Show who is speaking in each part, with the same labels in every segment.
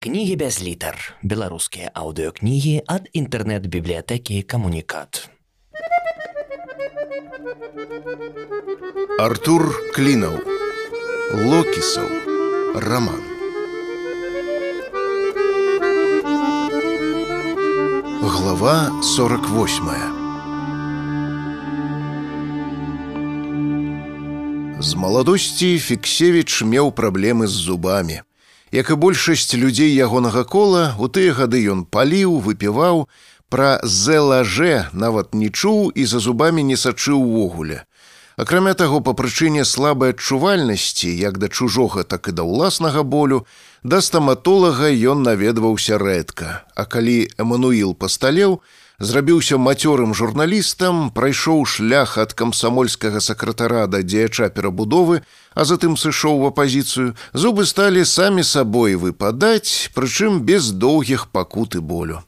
Speaker 1: Кнігі без літар. Беларускія аўдыёкнігі ад інтэрнэт-бібліятэкі камунікат.
Speaker 2: Артур Клінаў. Локісаў. Раман. Глава 48. З маладосці Фіксевіч меў праблемы з зубамі. Як і большасць людзей ягонага кола, у тыя гады ён паліў, выпіваў, пра зэлаже нават не чуў і за зубамі не сачыў увогуле. Акрамя таго, па прычыне слабай адчувальнасці, як да чужога, так і да ўласнага болю, да стаматолага ён наведваўся рэдка. А калі Эмануіл пасталеў, зрабіўся мацёрым журналістам, прайшоў шлях ад камсамольскага сакратара да дзеяча перабудовы, а затым сышоў в апазіцыю, зубы сталі самі сабой выпадаць, прычым без доўгіх пакуты болю.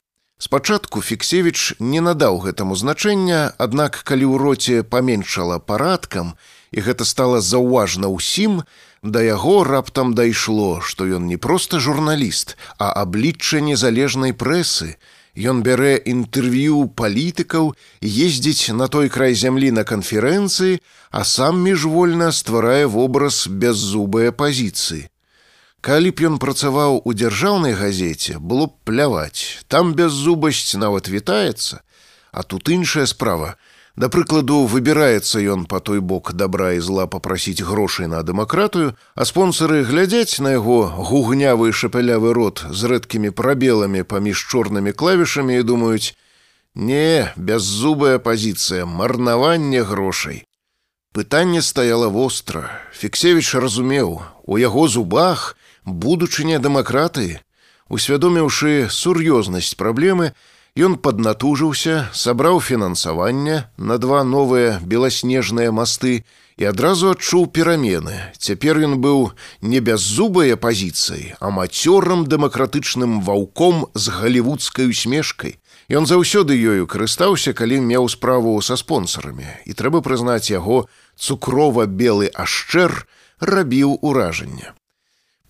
Speaker 2: Спачатку Фіксевіч не надаў гэтаму значэння, аднак калі ў роце паменшала парадкам, і гэта стала заўважна ўсім, да яго раптам дайшло, што ён не проста журналіст, а аблічча незалежнай прэсы, Ён бярэ інтэрв'ю палітыкаў, ездзіць на той край зямлі на канферэнцыі, а сам міжвольна стварае вобраз беззубай апазіцыі. Калі б ён працаваў у дзяржаўнай газеце, было б пляваць, там беззубасць нават вітаецца, а тут іншая справа, Да прыкладу, выбіраецца ён па той бок добра і зла папрасіць грошай на дэмакратыю, а спонсары глядзяць на яго гугнявы шапялявы рот з рэдкімі прабеламі паміж чорнымі клавішамі і думаюць: Не, бяззубая пазіцыя, марнаванне грошай. Пытанне стаяла востра. Фіксевіч разумеў, у яго зубах будучыня дэмакратыі, усвядоміўшы сур'ёзнасць праблемы, Ён паднатужыўся, сабраў фінансаванне на два новыя беласнежныя масты і адразу адчуў перамены. Цяпер ён быў не бяззубай апазіцыяй, а мацёрым дэмакратычным ваўком з галівудскай усмешкай. Ён заўсёды ёю карыстаўся, калі меў справу са спонсарамі. І трэба прызнаць яго цукрова-белы ашчэр рабіў уражанне.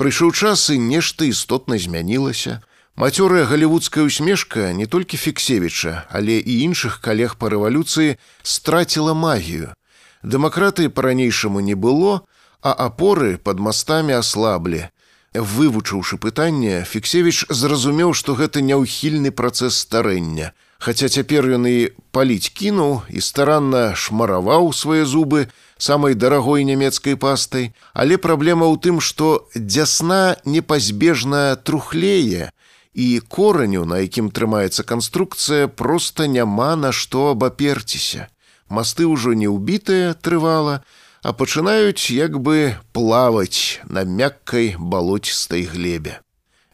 Speaker 2: Прыйшоў час і нешта істотна змянілася, Мацёрая галівудская усмешка не толькі фіксевіча, але і іншых калег па рэвалюцыі страціла магію. Дэмакратыі па-ранейшаму не было, а апоры пад мастамі аслаблі. Вывучыўшы пытанне, Фіксевіч зразумеў, што гэта няўхільны працэс старэння. Хаця цяпер ён і паліць кінуў і старанна шмараваў свае зубы самай дарагой нямецкай пастай, але праблема ў тым, што дзясна непазбежна трухлее, і кораню, на якім трымаецца канструкцыя, проста няма на што абаперціся. Масты ўжо не ўбітыя трывала, а пачынаюць як бы плаваць на мяккай балоцістай глебе.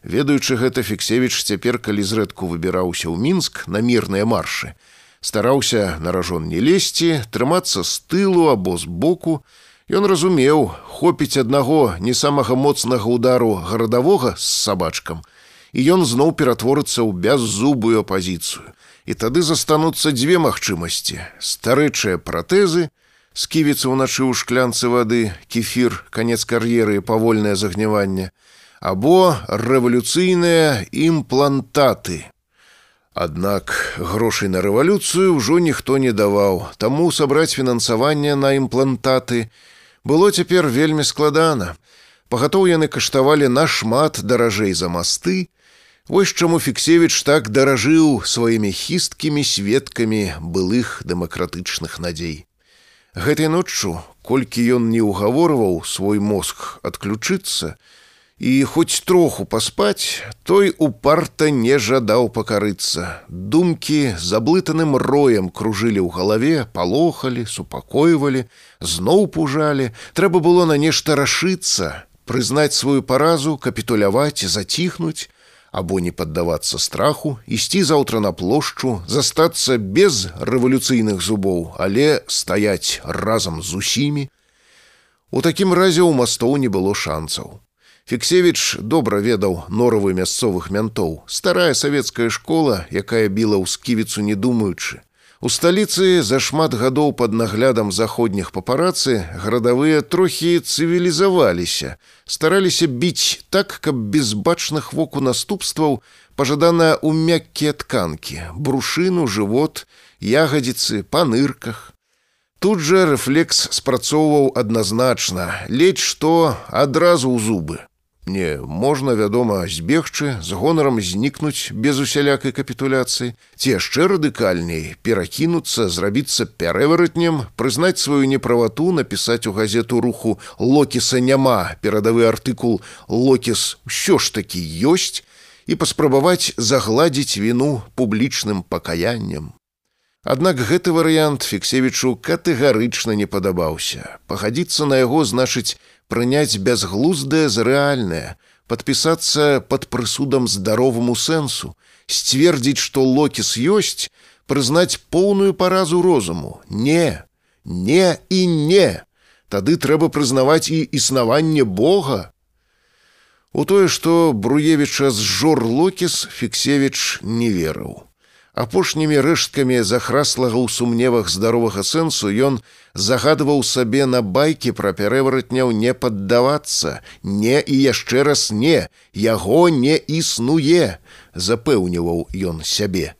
Speaker 2: Ведаючы гэта Фіксевіч цяпер, калі зрэдку выбіраўся ў мінск на мірныя маршы, стараўся на ражон не лезці, трымацца з тылу або з боку, Ён разумеў, хопіць аднаго не самага моцнага удару гарадавога з сабачкам, і ён зноў ператворыцца ў бяззубую апазіцыю. І тады застануцца дзве магчымасці: старэчыя пратэзы, сківіцца ўначы ў шклянцы вады, кефір, канец кар'еры і павольнае загняванне, або рэвалюцыйныя імплантаты. Аднак грошай на рэвалюцыю ўжо ніхто не даваў, таму сабраць фінансаванне на імплантаты было цяпер вельмі складана. Пагатоў яны каштавалі нашмат даражэй за масты, Вось чаму Фіксевіч так даражыў сваімі хісткімі сведкамі былых дэмакратычных надзей. Гэтай ноччу, колькі ён не ўгаворваў свой мозг адключыцца і хоць троху паспаць, той упарта не жадаў пакарыцца. Думкі заблытаным роем кружылі ў галаве, палохалі, супакойвалі, зноў пужалі, трэба было на нешта рашыцца, прызнаць сваю паразу, капітуляваць заціхнуць, або не паддавацца страху, ісці заўтра на плошчу, застацца без рэвалюцыйных зубоў, але стаяць разам з усімі. У такім разе ў мастоў не было шанцаў. Фіксевіч добра ведаў норавы мясцовых мянтоў, старая савецкая школа, якая біла ў сківіцу не думаючы. У сталіцы за шмат гадоў пад наглядам заходніх папарацы гарадавыя трохі цывілізаваліся, стараліся біць так, каб без бачных воку наступстваў пажадана ў мяккія тканкі, брушыну, жывот, ягадзіцы, па нырках. Тут жа рэфлекс спрацоўваў адназначна, ледзь што адразу ў зубы. Не можна, вядома, збегчы з гонарам знікнуць без усялякай капітуляцыі, ці яшчэ радыкальней перакінуцца, зрабіцца пярэваратнем, прызнаць сваю неправату, напісаць у газету руху локіса няма, перадавы артыкул локіс ўсё ж такі ёсць і паспрабаваць загладзіць віну публічным пакаяннем. Аднак гэты варыянт фіксевічу катэгарычна не падабаўся. Пахадзіцца на яго значыць прыняць бязглуздае за рэальнае, падпісацца пад прысудам здароваму сэнсу, сцвердзіць, што локіс ёсць, прызнаць поўную паразу розуму. Не, не і не. Тады трэба прызнаваць і існаванне Бога. У тое, што Бруевіча з жор Локіс Фіксевіч не верыў апошнімі рэшткамі захраслага ў сумневах здаровага сэнсу ён загадваў сабе на байкі пра пярэваратняў не паддавацца не і яшчэ раз не яго не існуе запэўніваў ён сябе.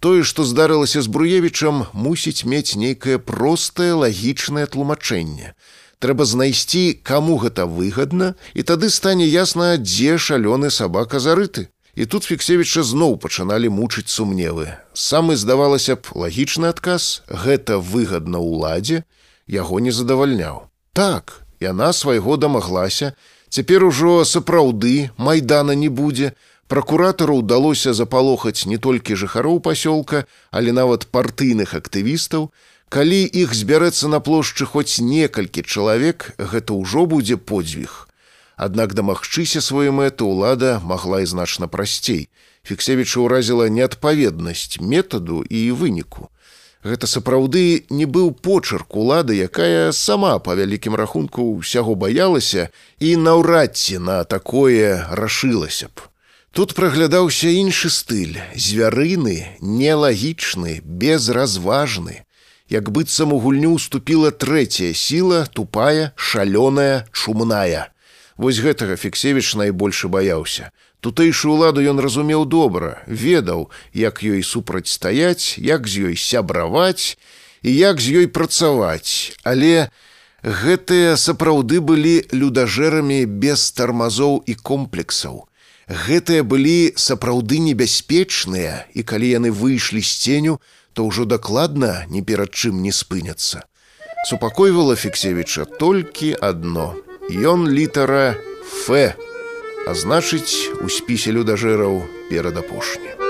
Speaker 2: Тое што здарылася з бруевічам мусіць мець нейкае простае лагічнае тлумачэнне. Трэба знайсці каму гэта выгадна і тады стане ясна дзе шалёны сабака зарыты І тут фіксевіча зноў пачыналі мучыць сумневы. Самы здавалася б, лагічны адказ, гэта выгадна ўладзе, яго не задавальняў. Так, яна свайго дамаглася, цяпер ужо сапраўды майдана не будзе. Пракуратару ўдалося запалохаць не толькі жыхароў пасёлка, але нават партыйных актывістаў. Калі іх збярэцца на плошчы хоць некалькі чалавек, гэта ўжо будзе подзвіг. Аднак дамагчыся сваю мэту ўлада магла і значна прасцей. Фіксевіча ўразіла неадпаведнасць метаду і выніку. Гэта сапраўды не быў почырк улады, якая сама па вялікім рахунку ўсяго баялася і наўрад ці на такое рашылася б. Тут праглядаўся іншы стыль, звярыны, нелагічны, безразважны. Як быццам у гульню уступіла трэцяя сіла, тупая, шалёная, чумная. Вось гэтага фіксевіч найбольш баяўся. Тутэйшую ўладу ён разумеў добра, ведаў, як ёй супрацьстаяць, як з ёй сябраваць і як з ёй працаваць. Але гэтыя сапраўды былі людажэрамі без тармазоў і комплексаў. Гэтыя былі сапраўды небяспечныя, і калі яны выйшлі з ценю, то ўжо дакладна ні перад чым не спыняцца. Супакойвала фіксевіча толькі адно. Ён літара Ф, а значыць, у спісе людажэраў перад апошні.